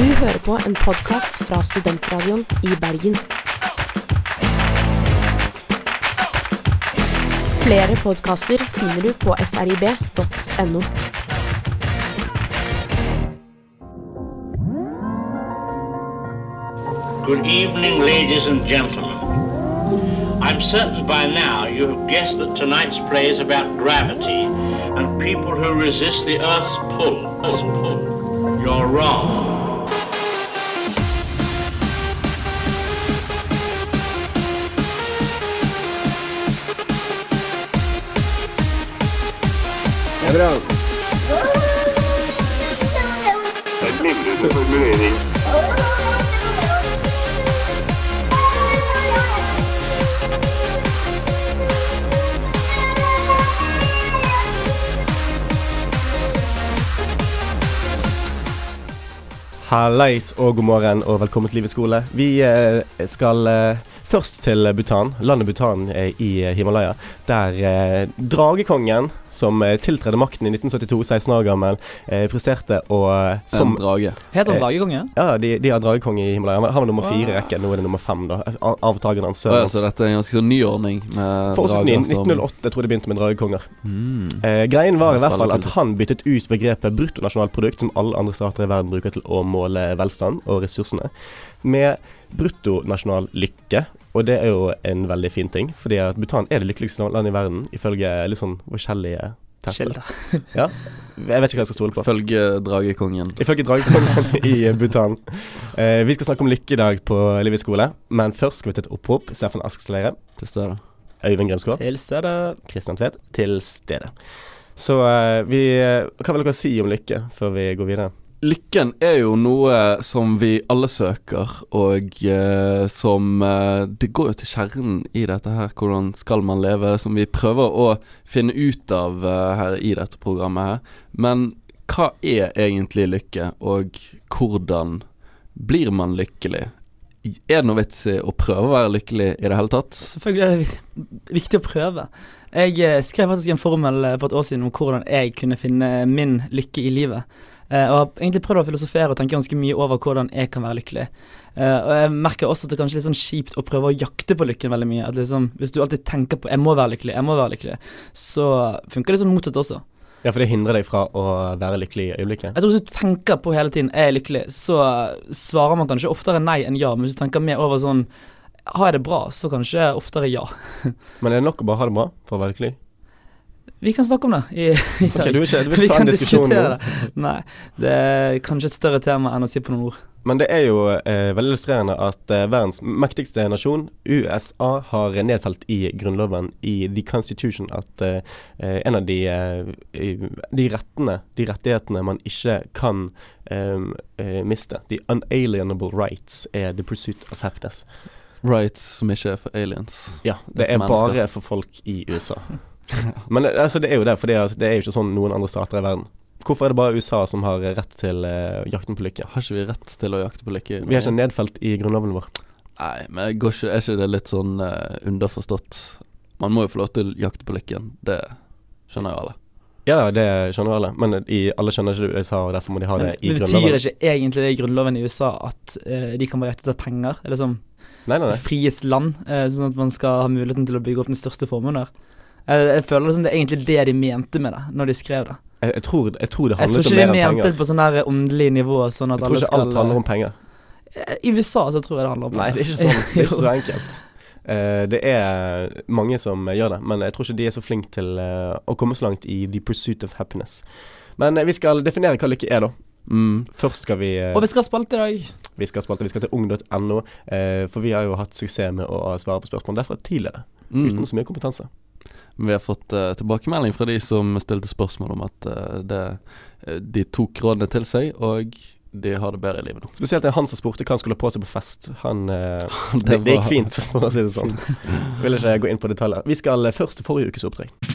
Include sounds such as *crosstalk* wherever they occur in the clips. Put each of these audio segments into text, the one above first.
Du hører på en podkast fra Studentradioen i Bergen. Flere podkaster finner du på srib.no. Good evening, ladies and gentlemen. I'm certain by now you have guessed that tonight's play is about gravity and people who resist the Earth's pull. Earth's pull. You're wrong. Hallais og god morgen og velkommen til Livets skole. Vi eh, skal eh, først til Bhutan, landet Bhutan eh, i Himalaya. Der eh, dragekongen, som eh, tiltredde makten i 1972, 16 år gammel, eh, presterte å som En drage. Heter Eh, han dragekonge? Ja, de, de har dragekonge i Himalaya. Han var nummer fire i rekken, nå er det nummer fem, da. Avtakeren hans. Ja, så dette er en ganske sånn ny ordning med Forholdsvis ny. 1908 jeg tror det begynte med dragekonger. mm. Eh, greien var i er hvert fall at han byttet ut begrepet bruttonasjonalprodukt, som alle andre stater i verden bruker til å måle velstand og ressursene, med bruttonasjonal lykke. Og det er jo en veldig fin ting, fordi at Bhutan er det lykkeligste landet i verden, ifølge litt sånn forskjellige tester. *laughs* Ja. Jeg vet ikke hva jeg skal stole på. Ifølge dragekongen. Ifølge dragekongen *laughs* i Bhutan. Eh, vi skal snakke om lykke i dag på Livets skole, men først skal vi til et opprop. Steffen Askeleire, til stede. Øyvind Grimsgaard. Til stede. Kristian Tvedt til stede. Så eh, vi Hva vil dere si om lykke før vi går videre? Lykken er jo noe som vi alle søker, og eh, som eh, Det går jo til kjernen i dette her. Hvordan skal man leve? Som vi prøver å finne ut av eh, her i dette programmet her. Men hva er egentlig lykke, og hvordan blir man lykkelig? Er det noe vits i å prøve å være lykkelig i det hele tatt? Selvfølgelig er det viktig å prøve. Jeg eh, skrev faktisk en formel på for et år siden om hvordan jeg kunne finne min lykke i livet. Eh, og har egentlig prøvd å filosofere og tenke ganske mye over hvordan jeg kan være lykkelig. Eh, og jeg merker også at det er kanskje litt sånn kjipt å prøve å jakte på lykken veldig mye. At liksom, Hvis du alltid tenker på 'jeg må være lykkelig', 'jeg må være lykkelig', så funker det sånn motsatt også. Ja, for det hindrer deg fra å være lykkelig i øyeblikket. Jeg tror Hvis du tenker på hele tiden 'er jeg lykkelig', så svarer man kanskje oftere nei enn ja. Men hvis du tenker mer over sånn 'har jeg det bra', så kanskje oftere ja. *laughs* Men er det nok å bare ha det bra for å være lykkelig? Vi kan snakke om det i, *laughs* i dag. Okay, du vil ikke, du vil Vi ikke ta kan en diskusjon nå? Nei, det er kanskje et større tema enn å si på noen ord. Men det er jo eh, veldig illustrerende at eh, verdens mektigste nasjon, USA, har nedfelt i grunnloven, i The Constitution, at eh, eh, en av de, eh, de rettene, de rettighetene man ikke kan eh, eh, miste, the unalienable rights, er the pursuit of happiness. Rights som ikke er for aliens. Ja, det Det er er bare for folk i USA. *laughs* Men altså, det er jo det, for det er jo ikke sånn noen andre stater i verden. Hvorfor er det bare USA som har rett til uh, jakten på lykke? Har ikke vi rett til å jakte på lykke? Vi er ikke nedfelt i grunnloven vår. Nei, men går ikke, er ikke det litt sånn uh, underforstått? Man må jo få lov til å jakte på lykken. Det skjønner jo alle. Ja, det skjønner jo alle, men i, alle skjønner ikke det USA, og derfor må de ha det Men i det betyr ikke egentlig det i grunnloven i USA at uh, de kan bare jakte etter penger? Eller sånn Nei, nei, nei. friest land, sånn at man skal ha muligheten til å bygge opp den største formuen der? Jeg, jeg føler liksom det er egentlig det de mente med det, når de skrev det. Jeg, jeg, tror, jeg tror det Jeg tror ikke de mente penger. det på sånn her åndelig nivå, sånn Jeg at tror alle ikke skal alt handler om penger. Eh, I USA så tror jeg det handler om penger. Nei, det er ikke sånn. Det er ikke *laughs* så enkelt. Uh, det er mange som gjør det, men jeg tror ikke de er så flinke til uh, å komme så langt i the pursuit of happiness. Men uh, vi skal definere hva lykke er, da. Mm. Først skal vi Og vi skal ha spalte i dag. Vi skal spalte, vi skal til ung.no, eh, for vi har jo hatt suksess med å svare på spørsmål derfra tidligere. Uten Mm. så mye kompetanse. Vi har fått uh, tilbakemelding fra de som stilte spørsmål om at uh, det, eh, de tok rådene til seg, og de har det bedre i livet nå. Spesielt det er han som spurte hva han skulle ha på seg på fest. Han *laughs* det, Det gikk fint, for å si det sånn. *laughs* Vil ikke gå inn på detaljer. Vi skal først til forrige ukes oppdrag.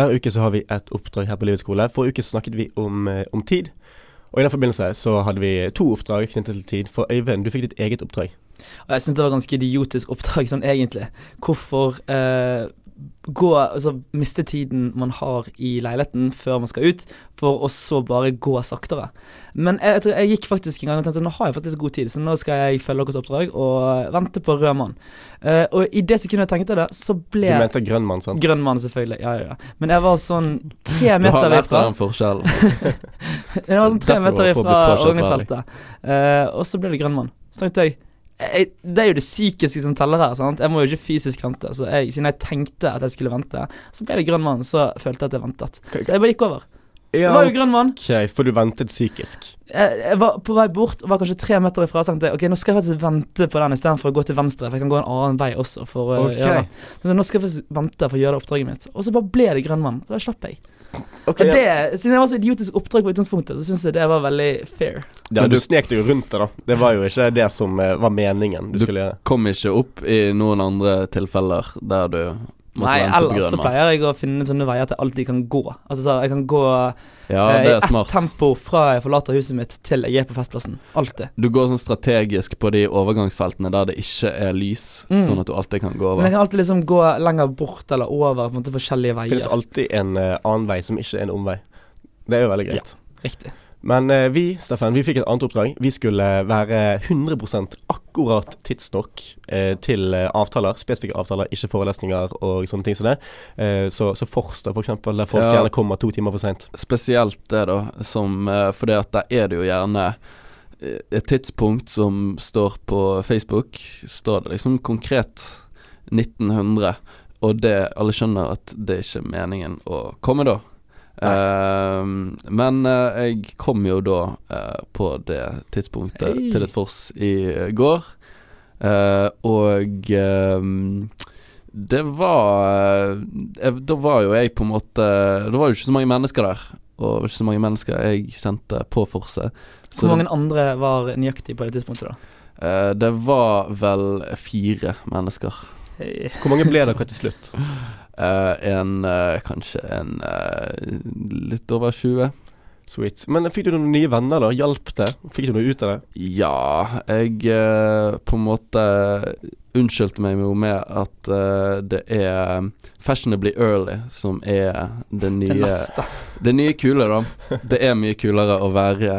Hver uke så har vi et oppdrag her på Livets skole. Forrige uke snakket vi om, eh, om tid. Og i den forbindelse så hadde vi to oppdrag knyttet til tid. For Øyvind, du fikk ditt eget oppdrag. Og jeg syns det var ganske idiotisk oppdrag sånn egentlig. Hvorfor eh, gå Altså miste tiden man har i leiligheten før man skal ut, for å så bare gå saktere. Men jeg, jeg, jeg gikk faktisk en gang og tenkte nå har jeg faktisk god tid, så nå skal jeg følge deres oppdrag og vente på rød mann. Uh, og i det sekundet jeg tenkte det, så ble Du mente grønn mann, sant? Grønn mann, selvfølgelig. Ja, ja, ja. Men jeg var sånn tre Du har lært ifra deg den forskjellen. *laughs* Jeg var sånn tre Derfor meter ifra overgangsfeltet. uh, og så ble det grønn mann. Så tenkte jeg jeg, det er jo det psykiske som teller her. sant? Jeg må jo ikke fysisk vente. Så jeg, siden jeg tenkte at jeg skulle vente, så ble det grønn mann. Så følte jeg at jeg ventet. Så jeg bare gikk over. Ja, var jo grønn mann. ok, for du ventet psykisk. Jeg, jeg var på vei bort og var kanskje tre meter ifra. Så tenkte jeg ok, nå skal jeg faktisk vente på den istedenfor å gå til venstre. For jeg kan gå en annen vei også. for å Ok. gjøre. Så nå skal jeg faktisk vente for å gjøre det oppdraget mitt. Og så bare ble det grønn mann. Så da slapp jeg. Ok, Og ja. det, Siden jeg var så idiotisk oppdrag på utgangspunktet, så syns jeg det var veldig fair. Ja, Men du du- snek deg jo rundt det, da. Det var jo ikke det som eh, var meningen du Du- skulle. Kom ikke opp i noen andre tilfeller der du Nei, ellers så pleier jeg å finne sånne veier at jeg alltid kan gå. Altså så Jeg kan gå Ja, eh, i er ett smart. tempo fra jeg forlater huset mitt til jeg er på festplassen. Alltid. Du går sånn strategisk på de overgangsfeltene der det ikke er lys, Mm. sånn at du alltid kan gå over. Men jeg kan alltid liksom gå lenger bort eller over på en måte forskjellige veier. Det finnes alltid en uh, annen vei som ikke er en omvei. Det er jo veldig greit. Ja, Riktig. Men eh, vi, Steffen, vi fikk et annet oppdrag. Vi skulle være 100 akkurat tidsnok eh, til eh, avtaler. Spesifikke avtaler, ikke forelesninger og sånne ting som det. Eh, så, så Forst, for eksempel, der folk Ja. gjerne kommer to timer for seint. Spesielt det, da, som eh, Fordi at der er det jo gjerne et tidspunkt som står på Facebook. Står det liksom konkret 1900, og det alle skjønner at det ikke er meningen å komme da. Eh, men uh, jeg kom jo da uh, på det tidspunktet hey. til et fors i går, Eh, og eh, det var jeg, Da var jo jeg på en måte Det var jo ikke så mange mennesker der. Og ikke så mange mennesker jeg kjente på forset. Hvor mange andre var nøyaktig på det tidspunktet, da? Eh, det var vel fire mennesker. Hey. Hvor mange ble dere til slutt? *laughs* Eh, en eh, Kanskje en eh, litt over 20. Sweet. Men fikk du noen nye venner, da? Hjalp det? Fikk du noe ut av det? Ja, jeg på en måte unnskyldte meg jo med at uh, det er fashionably early som er det Det nye neste. Det nye kule, da. Det er mye kulere å være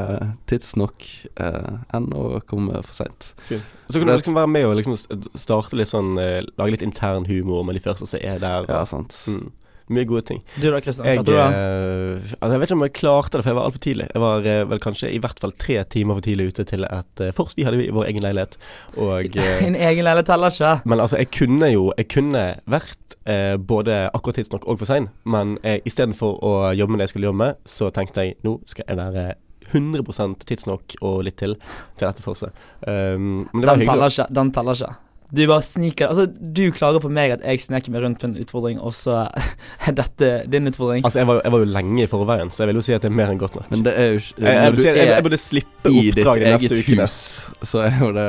tidsnok uh, enn å komme for seint. Så kan du liksom være med og liksom starte litt sånn uh, Lage litt intern humor med de første som er der. Ja, sant. mm, mye gode ting. Du da, Kristian? Jeg, du eh, altså jeg vet ikke om jeg klarte det, for jeg var altfor tidlig. Jeg var eh, vel kanskje i hvert fall tre timer for tidlig ute til et uh, Først vi hadde i vår egen leilighet, og *laughs* eh, En egen leilighet heller ikke. Men altså, jeg kunne jo Jeg kunne vært eh, både akkurat tidsnok og for sein, men eh, istedenfor å jobbe med det jeg skulle jobbe med, så tenkte jeg nå skal jeg være 100 tidsnok og litt til til dette forset. Um, men det var Den hyggelig. teller ikke. Den teller ikke. Du bare sniker Altså, du klager på meg at jeg sneker meg rundt på en utfordring, og så er dette din utfordring. Altså, jeg var, jeg var jo lenge i forveien, så jeg vil jo si at det er mer enn godt nok. Men det er jo ikke jeg, jeg, jeg, jeg burde slippe oppdraget de neste eget ukene. hus, så er jo det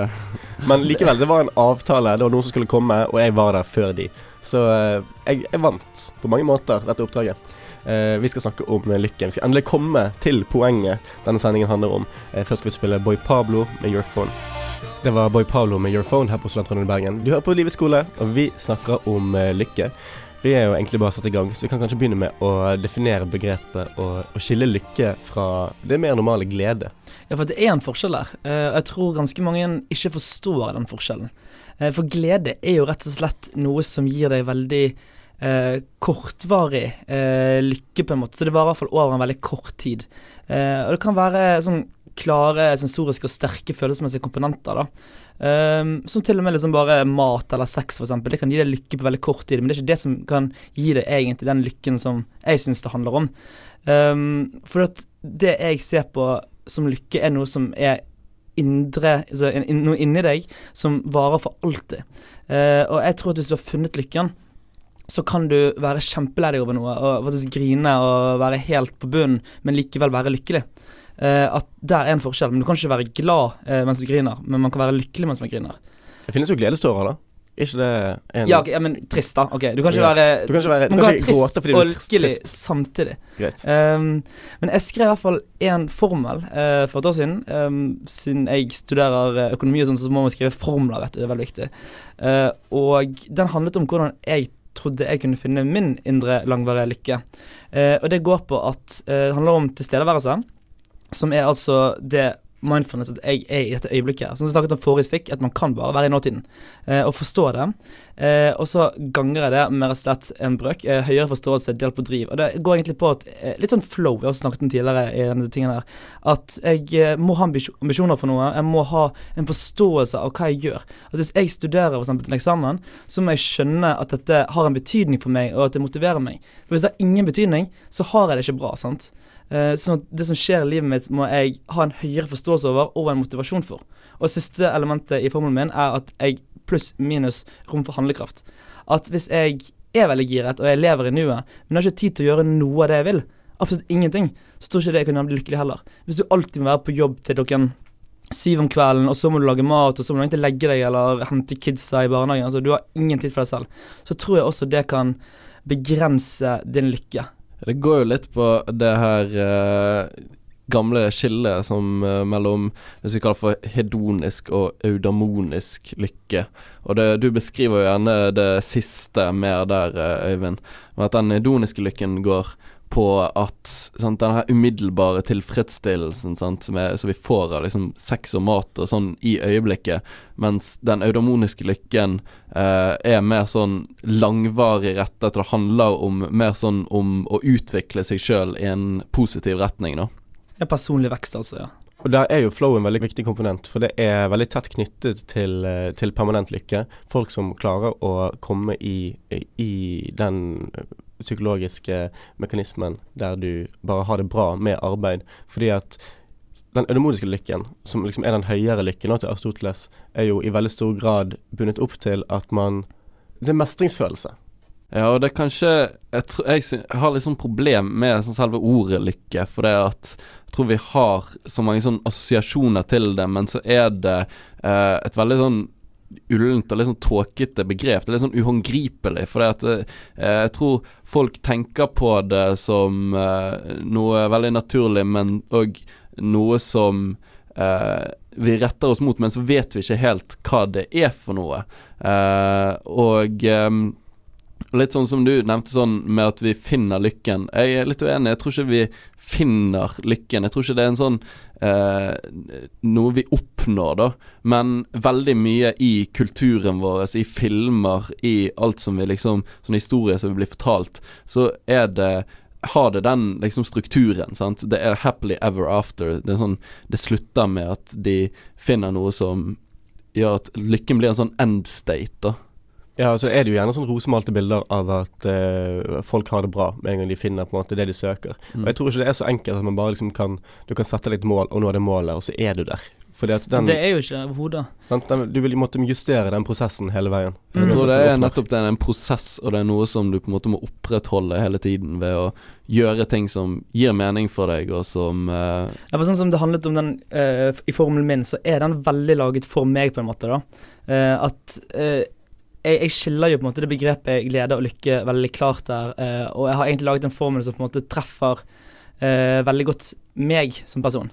Men likevel, det var en avtale. Det var noen som skulle komme, og jeg var der før de. Så eh, jeg, jeg vant på mange måter dette oppdraget. Uh, vi skal snakke om lykken. Vi skal endelig komme til poenget denne sendingen handler om. Uh, først skal vi spille Boy Pablo med Your Phone. Det var Boy Paolo med Your Phone her på Studentradioen Bergen. Du hører på Livets skole, og vi snakker om eh, lykke. Vi er jo egentlig bare satt i gang, så vi kan kanskje begynne med å definere begrepet og, og skille lykke fra det mer normale glede. Ja, for det er en forskjell der. Eh, jeg tror ganske mange ikke forstår den forskjellen. Eh, for glede er jo rett og slett noe som gir deg veldig eh, kortvarig eh, lykke, på en måte. Så det varer i hvert fall over en veldig kort tid. Eh, og det kan være sånn klare sensoriske og sterke følelsesmessige komponenter. Um, som til og med liksom bare mat eller sex, for eksempel. Det kan gi deg lykke på veldig kort tid, men det er ikke det som kan gi deg egentlig den lykken som jeg syns det handler om. Um, for det jeg ser på som lykke, er noe som er indre altså Noe inni deg som varer for alltid. Uh, og jeg tror at hvis du har funnet lykken, så kan du være kjempelei deg over noe og faktisk grine og være helt på bunnen, men likevel være lykkelig. Eh, at der er en forskjell. Men du kan ikke være glad eh, mens du griner, men man kan være lykkelig mens man griner. Det finnes jo gledestårer, da. Er ikke det en Ja, okay, ja, men trist, da. Ok, Du kan ikke Ja. være Du kan ikke være Man du kan være trist og lykkelig samtidig. Greit. Um, men jeg skrev i hvert fall en formel uh, for et år siden. Um, siden jeg studerer økonomi og sånn, så må man skrive formler, vet du. Det er veldig viktig. Uh, og den handlet om hvordan jeg trodde jeg kunne finne min indre langvarige lykke. Uh, og det går på at det handler om tilstedeværelse, som er altså det mindfulness at jeg er i dette øyeblikket. Som vi snakket om forrige stikk, at man kan bare være i nåtiden. Eh, og forstå det. Eh, og så ganger jeg det med rett og slett en brøk. Eh, høyere forståelse delt på driv. Og det går egentlig på at eh, Litt sånn flow, vi har snakket om tidligere i denne tingen her. At jeg eh, må ha ambisjoner for noe. Jeg må ha en forståelse av hva jeg gjør. At Hvis jeg studerer eksempel til en eksamen, så må jeg skjønne at dette har en betydning for meg, og at det motiverer meg. For Hvis det har ingen betydning, så har jeg det ikke bra. sant? Eh, sånn at det som skjer i livet mitt, må jeg ha en høyere forståelse over og en motivasjon for. Og siste elementet i formelen min er at jeg pluss minus rom for handlekraft. At hvis jeg er veldig giret og jeg lever i nuet, men har ikke tid til å gjøre noe av det jeg vil, absolutt ingenting, så tror ikke det jeg kan bli lykkelig heller. Hvis du alltid må være på jobb til klokken syv om kvelden, og så må du lage mat, og så må du egentlig legge deg eller hente kidsa i barnehagen, altså du har ingen tid for deg selv, så tror jeg også det kan begrense din lykke. Det går jo litt på det her eh, gamle skillet som eh, mellom det vi kaller for hedonisk og eudamonisk lykke. Og det, du beskriver jo gjerne det siste mer der, eh, Øyvind. Men at den hedoniske lykken går på at sant, denne her umiddelbare tilfredsstillelsen sant, som, er, som vi får av liksom, sex og mat og sånn i øyeblikket, mens den eudamoniske lykken eh, er mer sånn langvarig rettet. Det handler om mer sånn om å utvikle seg sjøl i en positiv retning, da. Ja, personlig vekst, altså. ja. Og Der er jo flow en veldig viktig komponent, for det er veldig tett knyttet til, eh, til permanent lykke. Folk som klarer å komme i, i den psykologiske mekanismen der du bare har det bra med arbeid. Fordi at den ødemodiske lykken, som liksom er den høyere lykken til Aristoteles, er jo i veldig stor grad bundet opp til at man Det er mestringsfølelse. Ja, og det er kanskje Jeg, tror, jeg har litt sånn problem med sånn selve ordet lykke, for det at jeg tror vi har så mange sånn assosiasjoner til det, men så er det eh, et veldig sånn ullent og litt sånn tåkete begrep. Det er litt sånn uhåndgripelig. For at eh, jeg tror folk tenker på det som eh, noe veldig naturlig, men òg noe som eh, vi retter oss mot, men så vet vi ikke helt hva det er for noe. Eh, og eh, Litt sånn som du nevnte sånn med at vi finner lykken. Jeg er litt uenig. Jeg tror ikke vi finner lykken. Jeg tror ikke det er en sånn eh, noe vi oppnår, da. Men veldig mye i kulturen vår, i filmer, i alt som vi liksom Sånn historie som blir fortalt, så er det har det den liksom strukturen, sant. Det er happily ever after. Det sånn Det slutter med at de finner noe som gjør at lykken blir en sånn end state, da. Ja, så er det jo gjerne sånn rosemalte bilder av at uh, folk har det bra med en gang de finner på en måte det de søker. Mm. Og jeg tror ikke det er så enkelt at man bare liksom kan Du kan sette deg et mål, og nå er det målet, og så er du der. Fordi at den, det er jo ikke det overhodet. Du vil måtte justere den prosessen hele veien. Mm. Jeg tror det er nettopp det, er en prosess, og det er noe som du på en måte må opprettholde hele tiden ved å gjøre ting som gir mening for deg, og som uh... Ja, for sånn som det handlet om den uh, I formelen min, så er den veldig laget for meg, på en måte. da Uh, At eh, jeg, jeg skiller jo på en måte det begrepet glede og lykke veldig klart der. eh, og jeg har egentlig laget en formel som på en måte treffer eh, veldig godt meg som person.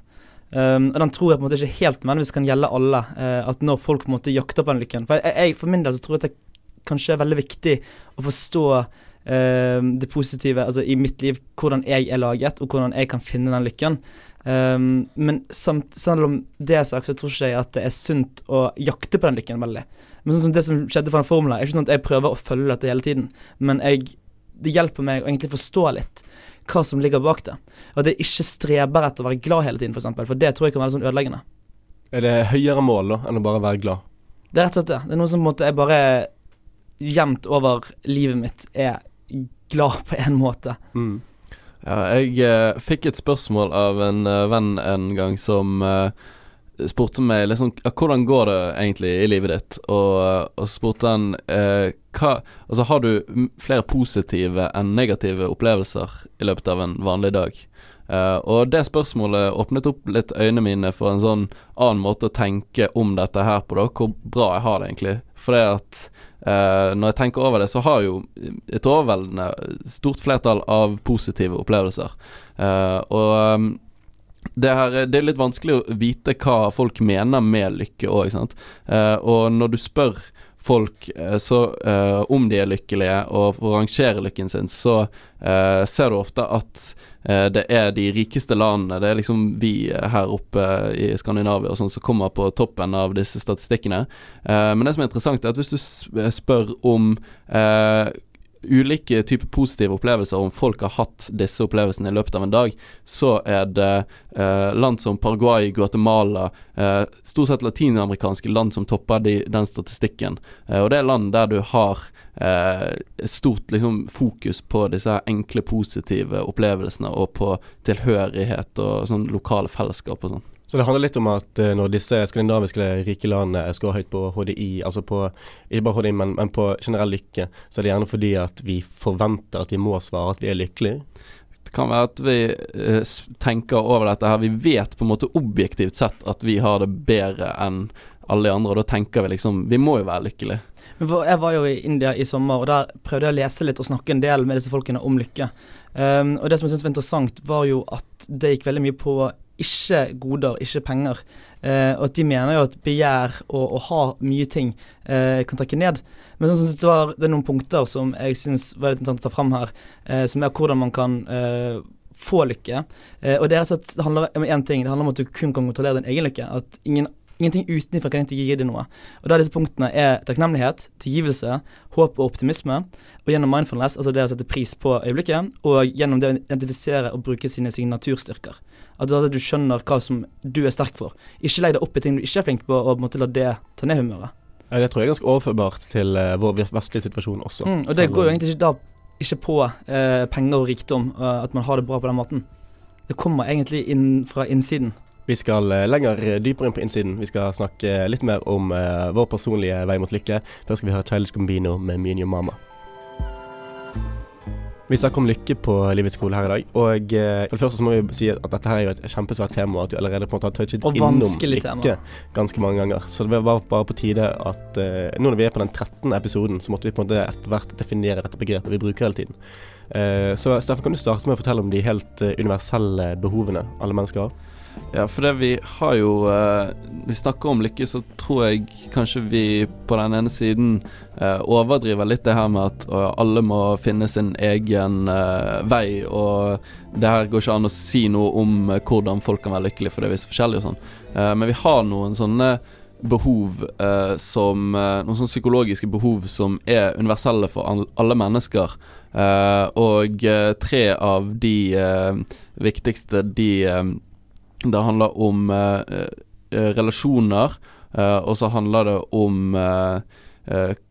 Um, og den tror jeg på en måte ikke helt nødvendigvis kan gjelde alle. eh, at når folk på en måte jakter på den lykken. For, jeg, jeg, for min del så tror jeg at det kanskje er veldig viktig å forstå eh, det positive altså i mitt liv, hvordan jeg er laget, og hvordan jeg kan finne den lykken. Um, men samt, selv om det er sagt, så tror ikke jeg at det er sunt å jakte på den lykken veldig. Men sånn som det som skjedde for den formelen, er ikke sånn at jeg prøver å følge dette hele tiden. Men jeg, det hjelper meg å egentlig forstå litt hva som ligger bak det. Og at jeg ikke streber etter å være glad hele tiden, f.eks. For, eksempel, for det tror jeg kan være sånn ødeleggende. Er det høyere mål da, enn å bare være glad? Det er rett og slett det. Det er noe som måte er bare jevnt over livet mitt er glad på en måte. Mm. Ja, jeg eh, fikk et spørsmål av en eh, venn en gang som eh, spurte meg liksom Hvordan går det egentlig i livet ditt? Og, eh, og spurte han eh, hva Altså, har du flere positive enn negative opplevelser i løpet av en vanlig dag? Eh, og det spørsmålet åpnet opp litt øynene mine for en sånn annen måte å tenke om dette her på, da. Hvor bra jeg har det egentlig For det at eh, når jeg tenker over det, så har jo et overveldende stort flertall av positive opplevelser. Eh, og um, det, her, det er litt vanskelig å vite hva folk mener med lykke òg, eh, og når du spør folk eh, så, eh, om de er lykkelige, og rangerer lykken sin, så eh, ser du ofte at eh, det er de rikeste landene, det er liksom vi her oppe i Skandinavia og sånn som kommer på toppen av disse statistikkene. Eh, men det som er interessant, er at hvis du spør om eh, ulike typer positive opplevelser, om folk har hatt disse opplevelsene i løpet av en dag, så er det eh, land som Paraguay, Guatemala, eh, stort sett latinamerikanske land som topper de, den statistikken. Eh, og det er land der du har eh, stort liksom, fokus på disse enkle, positive opplevelsene, og på tilhørighet og sånn lokale fellesskap og sånn. Så det handler litt om at uh, når disse skandinaviske rike landene skårer høyt på HDI, altså på ikke bare HDI, men, men, på generell lykke, så er det gjerne fordi at vi forventer at vi må svare at vi er lykkelige. Det kan være at vi uh, tenker over dette her. Vi vet på en måte objektivt sett at vi har det bedre enn alle de andre, og da tenker vi liksom Vi må jo være lykkelige. Jeg var jo i India i sommer, og der prøvde jeg å lese litt og snakke en del med disse folkene om lykke. Um, og det som jeg syntes var interessant, var jo at det gikk veldig mye på ikke goder, ikke penger. Eh, og at de mener jo at begjær og å ha mye ting eh, kan trekke ned. Men sånn, det, var, det, er noen punkter som jeg syns var litt interessant å ta fram her, eh, som er hvordan man kan eh, få lykke. Eh, og det, er det handler om én ting, det handler om at du kun kan kontrollere din egen lykke. At ingen Ingenting utenfra kan egentlig gi deg noe. Og da Disse punktene er takknemlighet, tilgivelse, håp og optimisme. Og gjennom mindfulness, altså det å sette pris på øyeblikket, og gjennom det å identifisere og bruke sine signaturstyrker. At du, at du skjønner hva som du er sterk for. Ikke legg deg opp i ting du ikke er flink på, og på en måte la det ta ned humøret. Ja, det tror jeg er ganske overførbart til uh, vår vestlige situasjon også. Mm, og det går jo egentlig ikke, da, ikke på uh, penger og rikdom, uh, at man har det bra på den måten. Det kommer egentlig inn fra innsiden. Vi skal eh, lenger eh, dypere inn på innsiden. Vi skal snakke litt mer om uh, vår personlige vei mot lykke. Først skal vi ha Childish Combino med Me and Your Mama. Vi snakker om lykke på Livets skole her i dag. Og uh, for det første så må vi si at dette her er jo et kjempesvært tema, at vi allerede på en måte har touchet innom lykke tema. ganske mange ganger. Så det var bare på tide at uh, nå når vi er på den 13. episoden, så måtte vi på en måte etter hvert definere dette begrepet vi bruker hele tiden. Uh, så Steffen, kan du starte med å fortelle om de helt universelle behovene alle mennesker har? Ja, for det vi har jo uh, Vi snakker om lykke, så tror jeg kanskje vi på den ene siden uh, overdriver litt det her med at uh, alle må finne sin egen uh, vei, og det her går ikke an å si noe om hvordan folk kan være lykkelige, for det er visst forskjellig og sånn. men vi har noen sånne behov som Noen sånne psykologiske behov som er universelle for alle mennesker. og tre av de viktigste, de det handler om eh, eh, relasjoner, eh, og så handler det om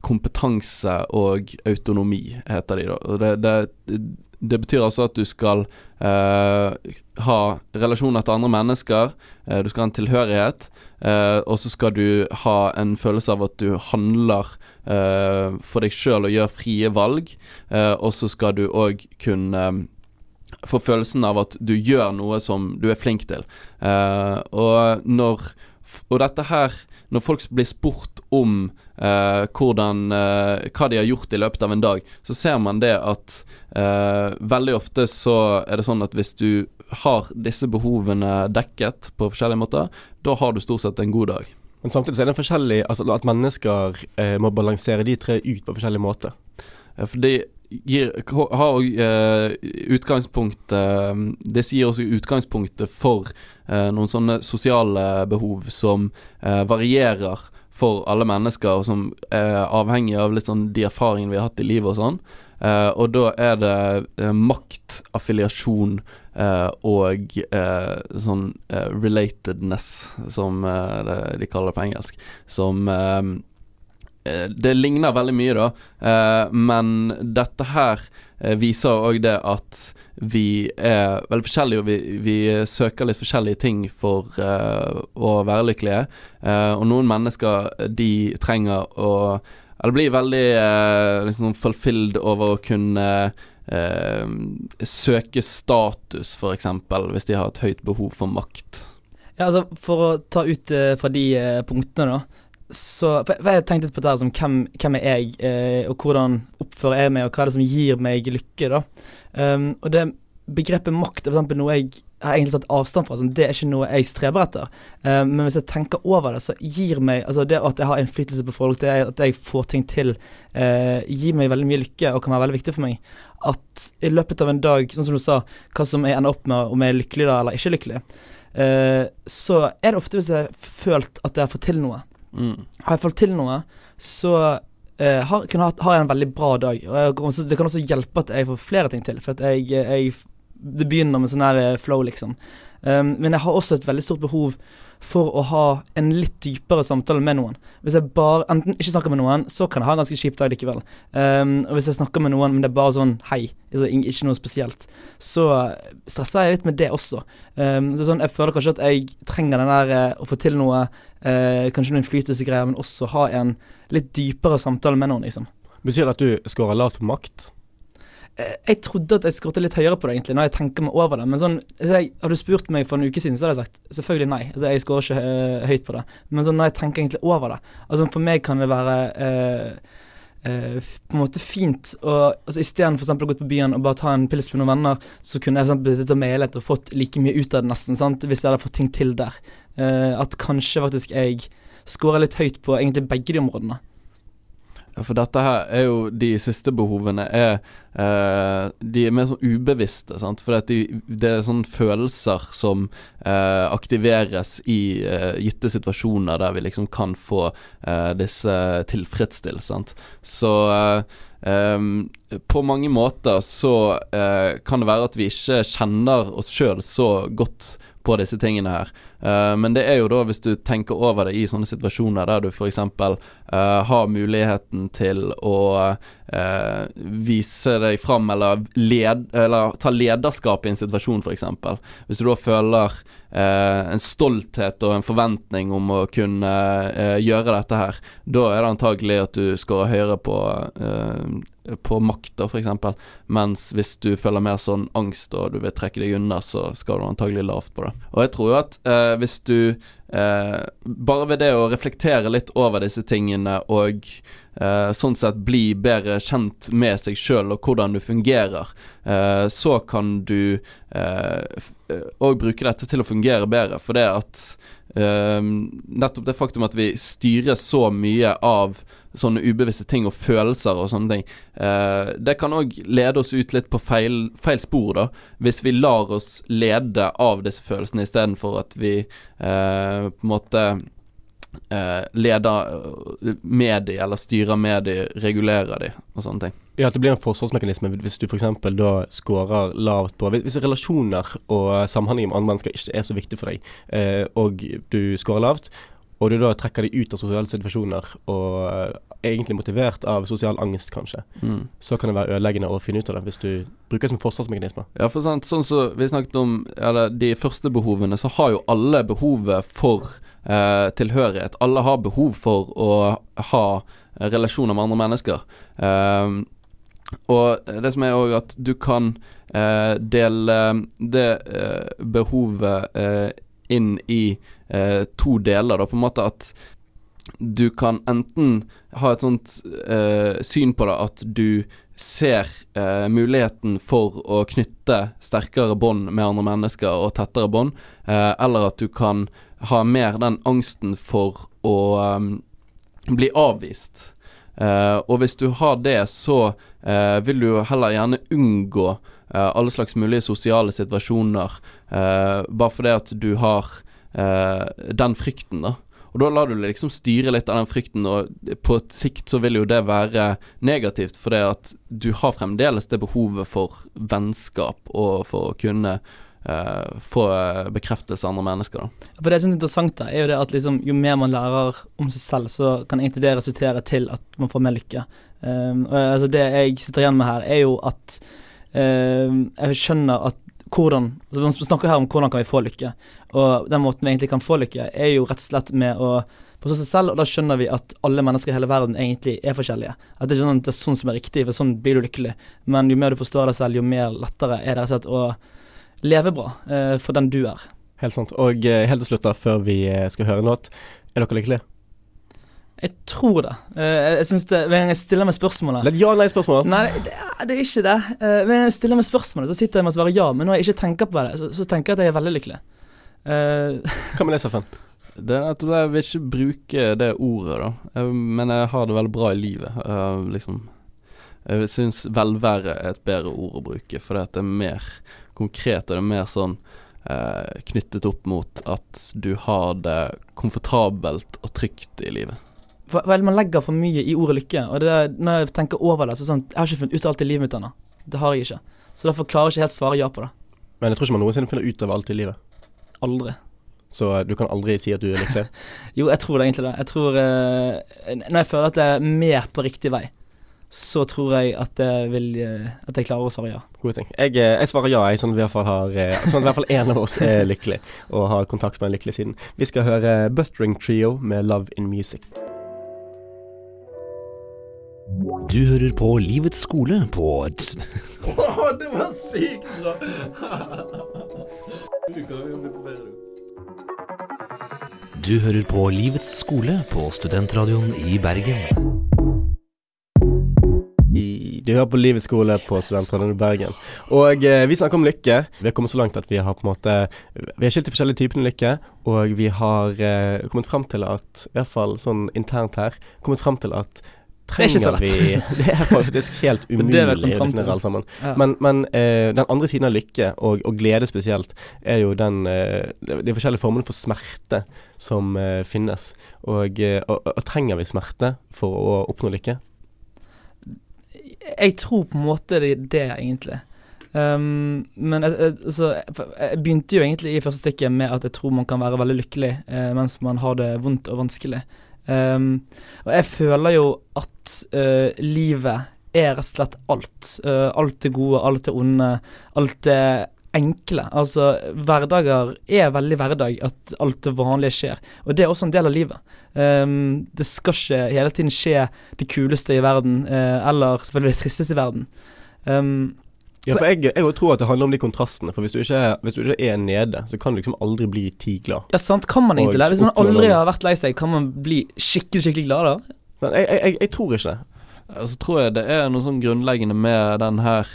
kompetanse og autonomi, heter de da. Det, det, det betyr altså at du skal eh, ha relasjoner til andre mennesker, eh, du skal ha en tilhørighet, eh, og så skal du ha en følelse av at du handler for deg sjøl og gjør frie valg, og så skal du òg kunne får følelsen av at du gjør noe som du er flink til. Uh, og når Og dette her Når folk blir spurt om uh, hvordan uh, hva de har gjort i løpet av en dag, så ser man det at veldig ofte så er det sånn at hvis du har disse behovene dekket på forskjellige måter, da har du stort sett en god dag. Men samtidig så er det forskjellig altså at mennesker må balansere de tre ut på forskjellig måte. Ja, fordi gir, har uh, utgangspunkt uh, Det sier også utgangspunktet for uh, noen sånne sosiale behov som varierer for alle mennesker, og som er avhengig av litt sånn de erfaringene vi har hatt i livet og sånn. og da er det makt, affiliasjon og sånn relatedness, som de kaller det på engelsk, som Eh, det ligner veldig mye, da, eh, men dette her eh, viser òg det at vi er veldig forskjellige, og vi, vi søker litt forskjellige ting for å være lykkelige. og noen mennesker, de trenger å Eller blir veldig liksom fulfilled over å kunne søke status, f.eks., hvis de har et høyt behov for makt. Ja, altså For å ta ut fra de punktene, da så for jeg, for jeg tenkte på det her som hvem, hvem er jeg, eh, og hvordan oppfører jeg meg, og hva er det som gir meg lykke, da. Um, og det begrepet makt er for eksempel noe jeg har egentlig tatt avstand fra. Sånn, det er ikke noe jeg streber etter. Um, men hvis jeg tenker over det, så gir meg Altså det at jeg har innflytelse på folk, det at jeg får ting til, uh, gir meg veldig mye lykke og kan være veldig viktig for meg. At i løpet av en dag, sånn som du sa, hva som jeg ender opp med, om jeg er lykkelig da eller ikke lykkelig, uh, så er det ofte hvis jeg har følt at jeg har fått til noe. Mm. Har jeg fått til noe, så eh, har, ha, har jeg en veldig bra dag. Og jeg, det kan også hjelpe at jeg får flere ting til. For at jeg, jeg Det begynner med sånn her eh, flow, liksom. Um, men jeg har også et veldig stort behov for å ha en litt dypere samtale med noen. Hvis jeg bare enten ikke snakker med noen, så kan jeg ha en ganske kjip dag likevel. Um, og hvis jeg snakker med noen, men det er bare sånn hei, altså, ikke noe spesielt, så stresser jeg litt med det også. Um, sånn, jeg føler kanskje at jeg trenger den der eh, å få til noe, uh, kanskje noen innflytelsesgreier, men også ha en litt dypere samtale med noen, liksom. Betyr det at du scorer lavt på makt? Eh, Jeg trodde at jeg skråtte litt høyere på det, egentlig, når jeg tenker meg over det. Men sånn, altså jeg, hadde du spurt meg for en uke siden, så hadde jeg sagt selvfølgelig nei. Altså, jeg skårer ikke uh, høyt på det. Men sånn, når jeg tenker egentlig over det Altså For meg kan det være uh, uh, på en måte fint å altså Istedenfor å gå ut på byen og bare ta en pils med noen venner, så kunne jeg eksempel sittet og mailet og fått like mye ut av det, nesten, sant? hvis jeg hadde fått ting til der. At kanskje faktisk jeg skårer litt høyt på egentlig begge de områdene. Ja, for dette her er jo De siste behovene er eh, De er mer sånn ubevisste, sant. For de, det er sånne følelser som eh, aktiveres i eh, gitte situasjoner der vi liksom kan få eh, disse tilfredsstilt, sant. Så em, på mange måter så uh, kan det være at vi ikke kjenner oss sjøl så godt på disse tingene her. Eh, men det er jo da hvis du tenker over det i sånne situasjoner der du f.eks. Uh, har muligheten til å eh, vise deg fram eller, led, eller ta lederskap i en situasjon f.eks. Hvis du da føler eh, en stolthet og en forventning om å kunne eh, gjøre dette her, da er det antagelig at du scorer høyere på eh, på makta, f.eks. Mens hvis du føler mer sånn angst og du vil trekke deg unna, så skal du antagelig lavt på det. Og jeg tror jo at eh, hvis du eh, Bare ved det å reflektere litt over disse tingene og eh, sånn sett bli bedre kjent med seg sjøl og hvordan du fungerer, eh, så kan du òg bruke dette til å fungere bedre. For det at eh, nettopp det faktum at vi styrer så mye av sånne ubevisste ting og følelser og sånne ting, eh, det kan òg lede oss ut litt på feil, feil spor, da. Hvis vi lar oss lede av disse følelsene istedenfor at vi eh, på en måte eh, leder eh, med de, eller styrer med de, regulerer de og sånne ting. Ja, at det blir en forsvarsmekanisme hvis du f.eks. da scorer lavt på Hvis, relasjoner og samhandling med andre mennesker ikke er så viktig for deg, eh, og du scorer lavt, og du da trekker deg ut av sosiale situasjoner og egentlig motivert av sosial angst, kanskje, Mm. så kan det være ødeleggende å finne ut av det hvis du bruker det som forsvarsmekanisme. Ja, for sant, sånn som vi snakket om Eller de første behovene, så har jo alle behovet for eh, tilhørighet. Alle har behov for å ha relasjoner med andre mennesker. Eh, og det som er òg at du kan eh, dele det eh, behovet eh, inn i eh, to deler, da, på en måte at du kan enten ha et sånt eh, syn på det at du ser eh, muligheten for å knytte sterkere bånd med andre mennesker og tettere bånd, eh, eller at du kan ha mer den angsten for å eh, bli avvist. Eh, og hvis du har det, så eh, vil du heller gjerne unngå alle slags mulige sosiale situasjoner, bare fordi at du har den frykten, da. Og da lar du deg liksom styre litt av den frykten, og på et sikt så vil jo det være negativt, for det at du har fremdeles det behovet for vennskap og for å kunne uh, få bekreftelse av andre mennesker, da. For det jeg syns er interessant, da, er jo det at liksom, jo mer man lærer om seg selv, så kan egentlig det resultere til at man får mer lykke. Um, altså det jeg sitter igjen med her, er jo at um, jeg skjønner at hvordan altså Man snakker her om hvordan kan vi få lykke, og den måten vi egentlig kan få lykke, er jo rett og slett med å forstå seg selv, og da skjønner vi at alle mennesker i hele verden egentlig er forskjellige. At det er sånn det er sånn som er riktig, for sånn blir du lykkelig. Men jo mer du forstår deg selv, jo mer lettere er det rett og slett å leve bra eh, for den du er. Helt sant. Og eh, helt til slutt, da, før vi eh, skal høre en låt, er dere lykkelige? Jeg tror det. Eh, jeg synes det Hver gang jeg stiller meg spørsmålet Det er et ja-nei-spørsmål. Nei, det er, det er ikke det. Eh, Hver gang jeg stiller meg spørsmålet, så sitter jeg med å svare ja, men når jeg ikke tenker på det, så, så tenker jeg at jeg er veldig lykkelig. Eh, *laughs* Hva med det, Steffen? Det er at jeg vil ikke bruke det ordet, da. Jeg, men jeg har det veldig bra i livet. Liksom Jeg syns velvære er et bedre ord å bruke, fordi at det er mer konkret, og det er mer sånn eh, knyttet opp mot at du har det komfortabelt og trygt i livet. For, for Man legger for mye i ordet lykke, og det, er- når jeg tenker over det, så sånn Jeg har ikke funnet ut av alt i livet mitt ennå. Det har jeg ikke. Så derfor klarer jeg ikke helt svare ja på det. Men jeg tror ikke man noensinne finner ut av alt i livet. Aldri. Så eh, du kan aldri si at du er lykkelig. *laughs* Jo, jeg tror det egentlig det. Jeg tror eh, Når jeg føler at jeg er mer på riktig vei, så tror jeg at jeg vil eh, At jeg klarer å svare ja. Gode ting. Jeg, eh, jeg svarer ja, jeg, sånn at i hvert fall har Sånn at i hvert fall én av oss er lykkelig og har kontakt med den lykkelige siden. Vi skal høre Buttering Trio med 'Love in Music'. Du hører på Livets skole på t det var sykt bra! Du hører på Livets skole på Studentradioen i Bergen. Du hører på Livets skole på Studentradioen i Bergen. Og eh, vi snakker om lykke. Vi har kommet så langt at vi har på en måte Vi har skilt de forskjellige typene lykke, og vi har eh, kommet fram til at, i hvert fall sånn internt her, kommet fram til at er trenger vi *laughs* Det er faktisk helt umulig det å definere alle sammen. Ja. Men, men eh, den andre siden av lykke, og, og glede spesielt, er jo den eh, de, forskjellige formene for smerte som eh, finnes. Og, eh, og, og trenger vi smerte for å oppnå lykke? Jeg tror på en måte det det, egentlig. Um, men jeg, jeg, altså, jeg begynte jo egentlig i første stikket med at jeg tror man kan være veldig lykkelig eh, mens man har det vondt og vanskelig. Um, og jeg føler jo at uh, livet er rett og slett alt. Uh, alt det gode, alt det onde, alt det enkle. Altså, hverdager er veldig hverdag, at alt det vanlige skjer. Og det er også en del av livet. Um, det skal ikke hele tiden skje det kuleste i verden, uh, eller selvfølgelig det tristeste i verden. Um, Ja, for jeg, jeg tror at det handler om de kontrastene. For hvis du, ikke hvis du ikke er nede, så kan du liksom aldri bli ti glad. ja, sant, kan man egentlig det? Hvis man aldri har vært lei seg, kan man bli skikkelig, skikkelig glad da? Men jeg, jeg, jeg, jeg tror ikke det. Så tror jeg det er noe sånn grunnleggende med den her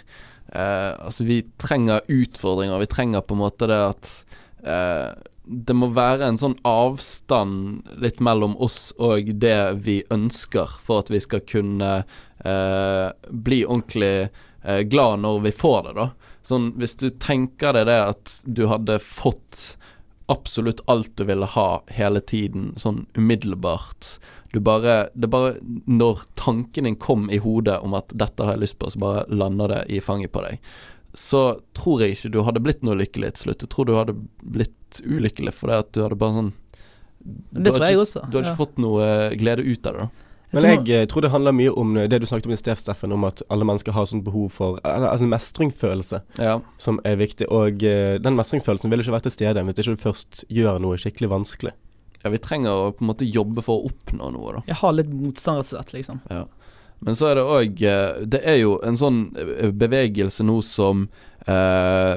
eh, Altså, vi trenger utfordringer. Vi trenger på en måte det at eh, det må være en sånn avstand litt mellom oss og det vi ønsker, for at vi skal kunne eh, bli ordentlig glad når vi får det, da. Sånn, hvis du tenker deg det at du hadde fått absolutt alt du ville ha hele tiden, sånn umiddelbart. Du bare Det bare Når tanken din kom i hodet om at 'dette har jeg lyst på', så bare lander det i fanget på deg. Så tror jeg ikke du hadde blitt noe lykkelig til slutt. Jeg tror du hadde blitt ulykkelig fordi at du hadde bare sånn Det tror jeg ikke, også. Du hadde ja. ikke fått noe eh, glede ut av det, da. Men jeg eh, tror det handler mye om eh, det du snakket om i sted, Steffen, om at alle mennesker har sånn behov for altså en mestringsfølelse Ja. som er viktig. Og eh, den mestringsfølelsen vil ikke være til stede hvis ikke du først gjør noe skikkelig vanskelig. ja, vi trenger å på en måte jobbe for å oppnå noe, da. Jeg har litt motstand, rett og slett, liksom. Ja. Men så er det òg Det er jo en sånn bevegelse nå som eh,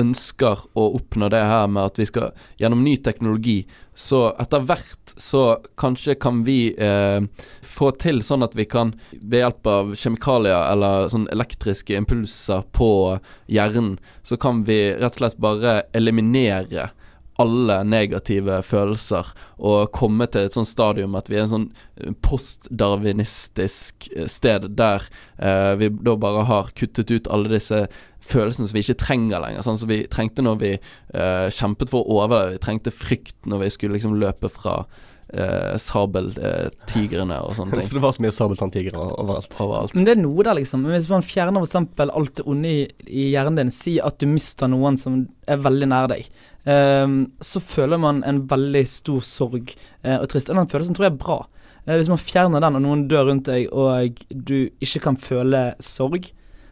ønsker å oppnå det her med at vi skal gjennom ny teknologi Så etter hvert så kanskje kan vi eh, få til sånn at vi kan ved hjelp av kjemikalier eller sånn elektriske impulser på hjernen, så kan vi rett og slett bare eliminere alle negative følelser og komme til et sånt stadium at vi er en sånn postdarwinistisk eh, sted der eh, vi da bare har kuttet ut alle disse følelsene som vi ikke trenger lenger. Sånn som vi trengte når vi uh, kjempet for å overleve. Vi trengte frykt når vi skulle liksom løpe fra uh, sabeltigrene og sånne *laughs* ting. For det var så mye sabeltanntigre overalt. Overalt. Men det er noe der, liksom. Hvis man fjerner eksempel alt det onde i, i hjernen din, si at du mister noen som er veldig nær deg, um, så føler man en veldig stor sorg uh, og trist. Og den følelsen tror jeg er bra. Uh, hvis man fjerner den, og noen dør rundt deg, og du ikke kan føle sorg,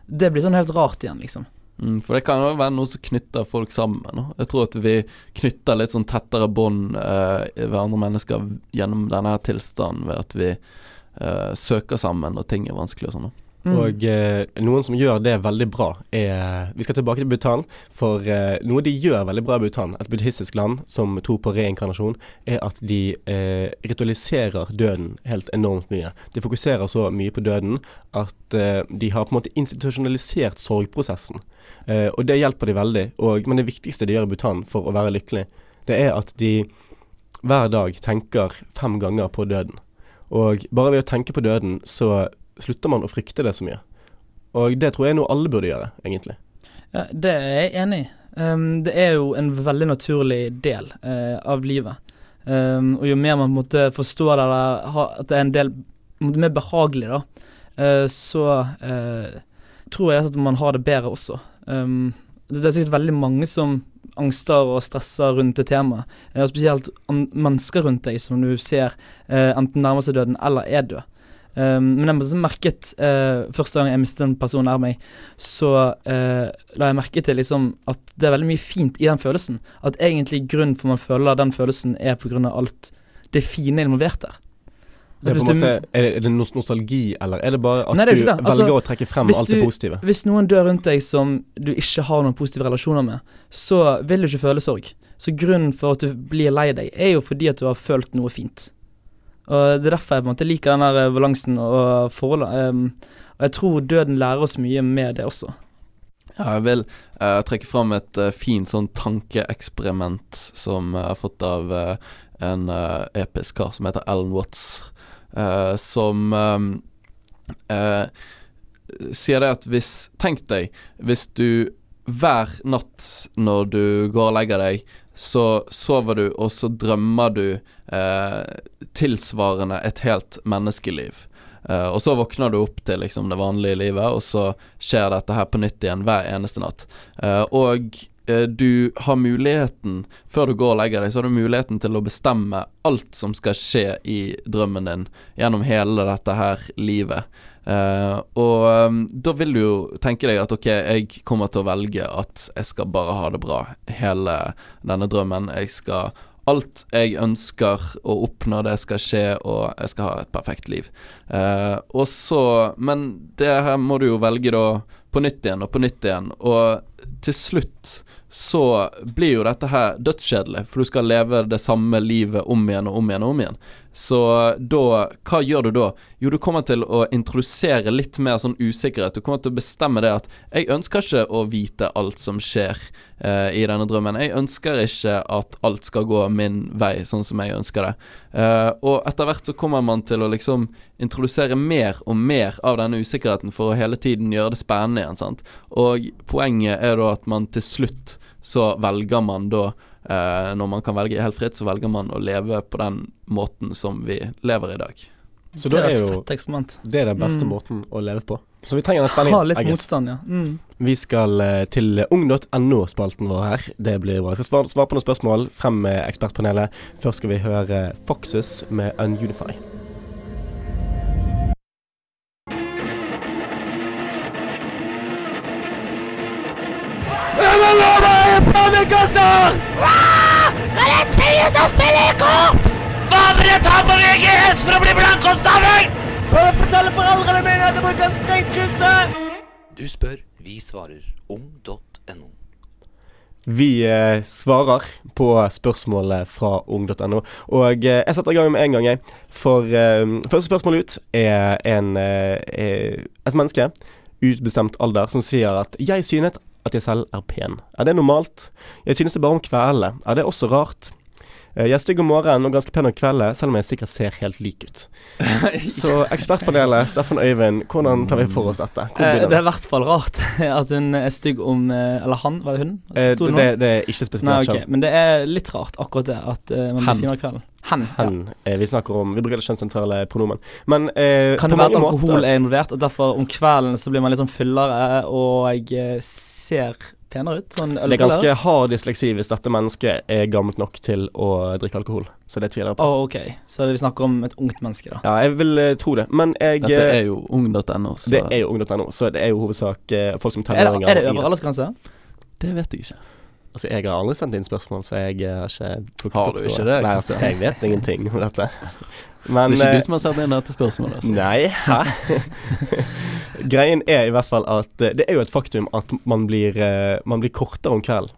det blir sånn helt rart igjen, liksom. Mm, for det kan jo være noe som knytter folk sammen. Jeg tror at vi knytter litt sånn tettere bånd eh, ved andre mennesker gjennom denne tilstanden ved at vi eh, søker sammen når ting er vanskelig og sånn. Mm. Og eh, noen som gjør det veldig bra, er Vi skal tilbake til Bhutan. For eh, noe de gjør veldig bra i Bhutan, et buddhistisk land som tror på reinkarnasjon, er at de eh, ritualiserer døden helt enormt mye. De fokuserer så mye på døden at eh, de har på en måte institusjonalisert sorgprosessen. Eh, og det hjelper de veldig. Og, men det viktigste de gjør i Bhutan for å være lykkelig, det er at de hver dag tenker fem ganger på døden. Og bare ved å tenke på døden, så slutter man å frykte det så mye. Og det tror jeg er noe alle burde gjøre, egentlig. Ja, det er jeg enig i. Um, det er jo en veldig naturlig del uh, av livet. Um, og jo mer man måtte forstå det, at det er en del mer behagelig, da, uh, så uh, tror jeg at man har det bedre også. Um, det er sikkert veldig mange som angster og stresser rundt det temaet. og spesielt mennesker rundt deg som du ser enten nærmer seg døden eller er død. Um, men jeg merket uh, første gang jeg mistet en person nær meg, så uh, la jeg merke til liksom at det er veldig mye fint i den følelsen. At egentlig grunnen for man føler den følelsen er av alt det fine involvert der. Det er, måte, er, det, er det nostalgi, eller er det bare at Nei, det du det. Altså, velger å trekke frem alt det positive? Hvis noen dør rundt deg som du ikke har noen positive relasjoner med, så vil du ikke føle sorg. Så grunnen for at du blir lei deg, er jo fordi at du har følt noe fint. Og Det er derfor jeg på en måte liker den der balansen og forholdet. Um, og jeg tror døden lærer oss mye med det også. Ja, jeg vil uh, trekke fram et uh, fint sånn tankeeksperiment som jeg har fått av eh, en eh, episk kar som heter Alan Watts, eh, som eh, eh, sier det at hvis Tenk deg hvis du hver natt når du går og legger deg, så sover du, og så drømmer du eh, tilsvarende et helt menneskeliv. Eh, og så våkner du opp til liksom det vanlige livet, og så skjer dette her på nytt igjen hver eneste natt. Eh, og eh, du har muligheten, før du går og legger deg, så har du muligheten til å bestemme alt som skal skje i drømmen din gjennom hele dette her livet. Eh, og um, da vil du jo tenke deg at ok, jeg kommer til å velge at jeg skal bare ha det bra hele denne drømmen. Jeg skal Alt jeg ønsker å oppnå, det skal skje, og jeg skal ha et perfekt liv. Uh, og så Men det her må du jo velge da på nytt igjen og på nytt igjen, og til slutt så blir jo dette her dødskjedelig, for du skal leve det samme livet om igjen og om igjen og om igjen. Så da Hva gjør du da? Jo, du kommer til å introdusere litt mer sånn usikkerhet. Du kommer til å bestemme det at jeg ønsker ikke å vite alt som skjer eh, i denne drømmen. Jeg ønsker ikke at alt skal gå min vei sånn som jeg ønsker det. Eh, og etter hvert så kommer man til å liksom introdusere mer og mer av denne usikkerheten for å hele tiden gjøre det spennende igjen, sant. Og poenget er da at man til slutt så velger man da eh, Når man kan velge helt fritt, så velger man å leve på den måten som vi lever i dag. Så det da er er jo det er den beste Mm. måten å leve på. Så vi trenger den Ha spenningen. litt motstand, ja. Mm. Vi skal eh, til ung.no-spalten vår her. Det blir bra. Jeg skal svare, svare på noen spørsmål frem med ekspertpanelet. Først skal vi høre Foxes med Ununify. Hva vil jeg ta på VGS for å bli blankkonstable? Du spør, vi svarer. Ung.no. Vi eh, svarer på spørsmålet fra ung.no. Og eh, jeg setter i gang med en gang, jeg. For eh, første spørsmål ut er en, eh, er et menneske, utbestemt alder, som sier at 'jeg synet at jeg selv er pen'. Er det normalt? Jeg synes det bare om kveldene. Er det også rart? Eh, Jeg er stygg om morgenen og ganske pen om kvelden, selv om jeg sikkert ser helt lik ut. *laughs* Så ekspertpanelet, Steffen Øyvind, hvordan tar vi for oss dette? Eh, det er i hvert fall rart *laughs* at hun er stygg om eh, Eller han, var det hun? Eh, det det, det er ikke Nei, okay. Men det er litt rart, akkurat det. At man blir finere om kvelden. Hen. Ja. Hen. Eh, vi snakker om Vi bruker det kjønnsnøytrale pronomen. Men eh, Kan det være at alkohol måter er involvert, og derfor om kvelden så blir man litt sånn fyllere og jeg ser penere ut? Sånn Det er ganske hard dysleksi hvis dette mennesket er gammelt nok til å drikke alkohol. Så det tviler jeg på. Oh, ok. Så det, vi snakker om et ungt menneske, da. Ja, jeg vil eh, tro det. Men jeg Dette eh, er jo ung.no, Det er jo ung.no, så det er jo hovedsak eh, folk som Er det, tenåringer. er det øvre aldersgrense? det vet jeg ikke. Altså, jeg har aldri sendt inn spørsmål, så jeg eh, har ikke plukket Har du ikke det? Nei, altså, jeg vet ingenting om dette. *laughs* Men det er ikke eh, du som har sendt inn dette spørsmålet. Altså. Nei, hæ? *laughs* *laughs* Greien er i hvert fall at eh, det er jo et faktum at man blir, eh, man blir kortere om kvelden.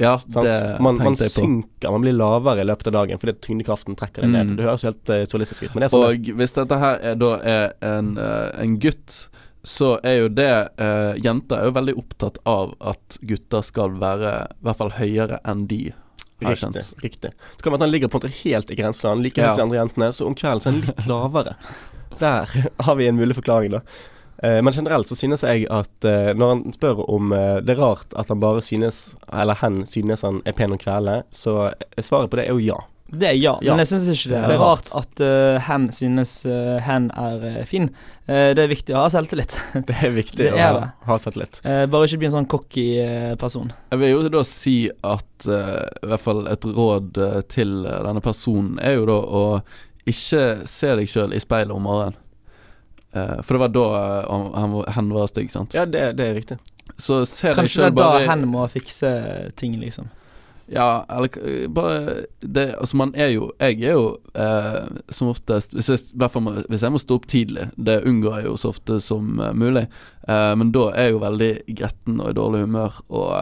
Ja, Sant? det Man, man jeg på. synker, man blir lavere i løpet av dagen fordi tyngdekraften trekker deg ned. Mm. Det høres jo helt uh, surrealistisk ut, men det er sånn det Og hvis dette her er, da er en, uh, en gutt, så er jo det eh, Jenter er jo veldig opptatt av at gutter skal være i hvert fall høyere enn de. Riktig. riktig. Det kan være at han ligger på en måte helt i grenseland, like Ja. som de andre jentene, så om kvelden så er han litt lavere. Der har vi en mulig forklaring, da. Eh, men generelt så synes jeg at eh, når han spør om det er rart at han bare synes, eller hen synes han er pen om kveldene, så svaret på det er jo ja. Det er ja, Ja. men jeg syns ikke det Det er rart at uh, hen synes uh, hen er uh, fin. Uh, det er viktig å ha selvtillit. *laughs* Det er viktig Det å er ha, det. ha selvtillit. Eh, bare ikke bli en sånn cocky person. Jeg vil jo da si at i hvert fall et råd til denne personen er jo da å ikke se deg sjøl i speilet om morgenen. Eh, for det var da han, han, var- hen var stygg, sant. Ja, det, det er riktig. Så se deg Kanskje det er da bare hen må fikse ting, liksom. Ja, eller bare det, Altså, man er jo Jeg er jo eh, som oftest hvis jeg, hvis jeg må stå opp tidlig, det unngår jeg jo så ofte som eh, mulig, eh, men da er jeg jo veldig gretten og i dårlig humør og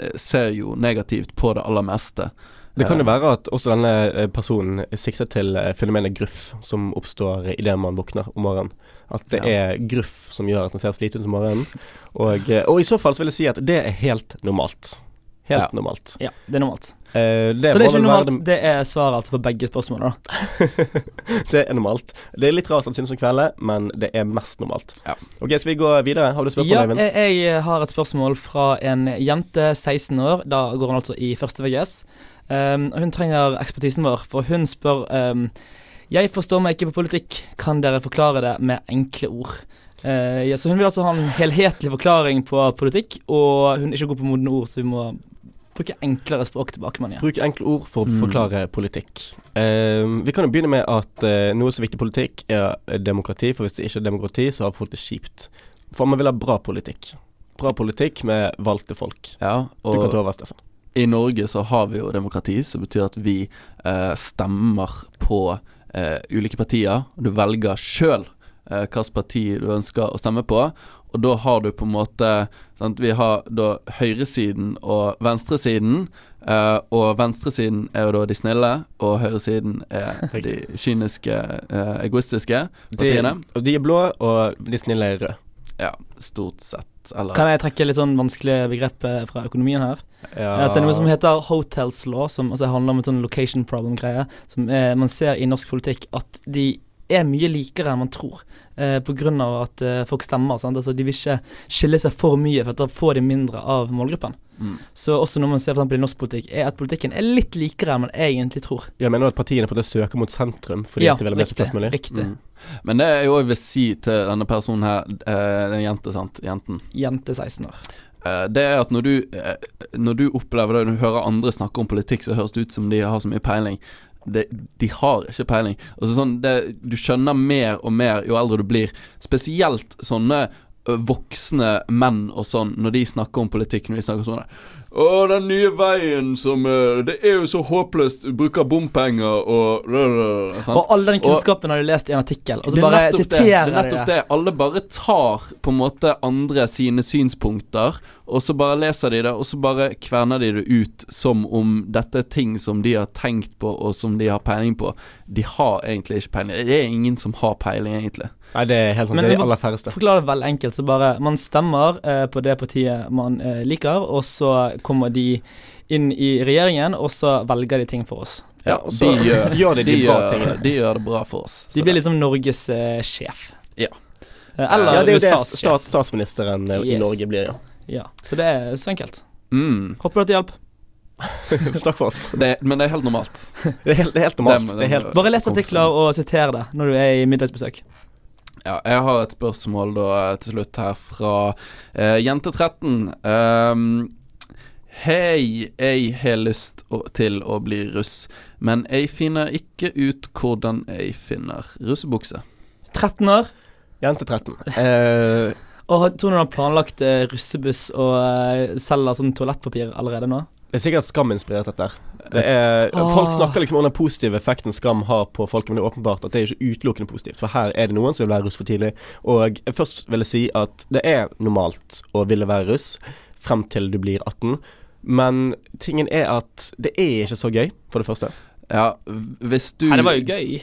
eh, ser jo negativt på det aller meste. Det kan jo Eh, være at også denne eh, personen sikter til eh, fenomenet gruff, som oppstår idet man våkner om morgenen. At det Ja. er gruff som gjør at man ser sliten ut om morgenen. Og, eh, og i så fall så vil jeg si at det er helt normalt. Helt normalt. Ja, det er normalt. Eh, det Så det er ikke normalt. Det er svaret altså på begge spørsmålene, da. det, *laughs* det er normalt. Det er litt rart han synes om kveldene, men det er mest normalt. Ja. Ok, Skal vi gå videre? Har du spørsmål, Ja, Eivind? jeg, jeg har et spørsmål fra en jente, 16 år. Da går hun altså i første VGS. Um, hun trenger ekspertisen vår, for hun spør um, Jeg forstår meg ikke på politikk, kan dere forklare det med enkle ord? Uh, ja, så hun vil altså ha en helhetlig forklaring på politikk, og hun er ikke god på modne ord, så hun må bruke enklere språk tilbake. Men ja. Bruk enkle ord for å Mm. forklare politikk. Uh, vi kan jo begynne med at uh, noe så viktig politikk er demokrati, for hvis det ikke er demokrati, så har folk det kjipt. For man vil ha bra politikk. Bra politikk med valgte folk. Ja, Du kan ta over, Steffen. i Norge så har vi jo demokrati, som betyr at vi uh, stemmer på eh, ulike partier. Du velger sjøl eh, hvilket parti du ønsker å stemme på. Og da har du på en måte sant, Vi har da høyresiden og venstresiden. Uh, og venstresiden er jo da de snille, og høyresiden er *laughs* de kyniske, uh, egoistiske De, partiene. og de er blå, og de snille er røde. Ja, stort sett. Eller Kan jeg trekke litt sånn vanskelige begrep eh, fra økonomien her? Ja. At det er noe som heter hotels law, som altså handler om et sånn location problem-greie. Som er, man ser i norsk politikk at de er mye likere enn man tror. Eh, av at eh, folk stemmer. Sant? Altså, de vil ikke skille seg for mye, for da får de mindre av målgruppen. mm. Så også når man ser for i norsk politikk, er at politikken er litt likere enn man egentlig tror. Jeg mener at partiene på søker mot sentrum fordi Ja, de vil ha med seg riktig, flest mulig. riktig. Mm. Men det jeg òg vil si til denne personen her, eh, den jente, sant, jenten Jente 16 år. Eh, Det er at når du, eh, når du opplever det, når du hører andre snakke om politikk, så høres det ut som de har så mye peiling. Det, de har ikke peiling. Altså sånn, det, du skjønner mer og mer jo eldre du blir. Spesielt sånne voksne menn og sånn, når de snakker om politikk. Når de snakker sånn Å, den nye veien som Det er jo så håpløst. Bruker bompenger og sant? Og all den kunnskapen har du lest i en artikkel, og så Det bare nettopp det. siterer Det er nettopp det. Alle bare tar på en måte andre sine synspunkter, og så bare leser de det, og så bare kverner de det ut som om dette er ting som de har tenkt på, og som de har peiling på. De har egentlig ikke peiling. Det er ingen som har peiling, egentlig. Nei, det er helt sant. Men det er de aller færreste. Forklar det veldig enkelt. Så bare Man stemmer eh, på det partiet man eh, liker, og så kommer de inn i regjeringen, og så velger de ting for oss. Ja, og så de *laughs* gjør, gjør de de de, bra gjør, tingene. de gjør det bra for oss. De blir det- liksom Norges eh, sjef. Ja. Eh, eller Ja, det er jo det stat, statsministeren yes. i Norge blir, ja. Ja, så det er så enkelt. mm, Håper det hjalp. *laughs* Takk for oss. det, Men det er helt normalt. *laughs* Det er helt, det er helt normalt. Det er helt Bare les artikler og siter det når du er i middagsbesøk. Ja, jeg har et spørsmål da til slutt her fra uh, Jente13. Um, Hei, jeg har lyst til å bli russ, men jeg finner ikke ut hvordan jeg finner russebukse. 13 år. Jente 13. Uh, *laughs* Og tror du hun har planlagt eh, russebuss og uh, selger sånn toalettpapir allerede nå? Det er sikkert skaminspirert, dette. her. Det er, Ah. Folk snakker liksom om den positive effekten skam har på folk, men det er åpenbart at det er ikke utelukkende positivt. For her er det noen som vil være russ for tidlig. Og først vil jeg si at det er normalt å ville være russ frem til du blir 18. Men tingen er at det er ikke så gøy, for det første. Ja, hvis du Nei, det var jo gøy.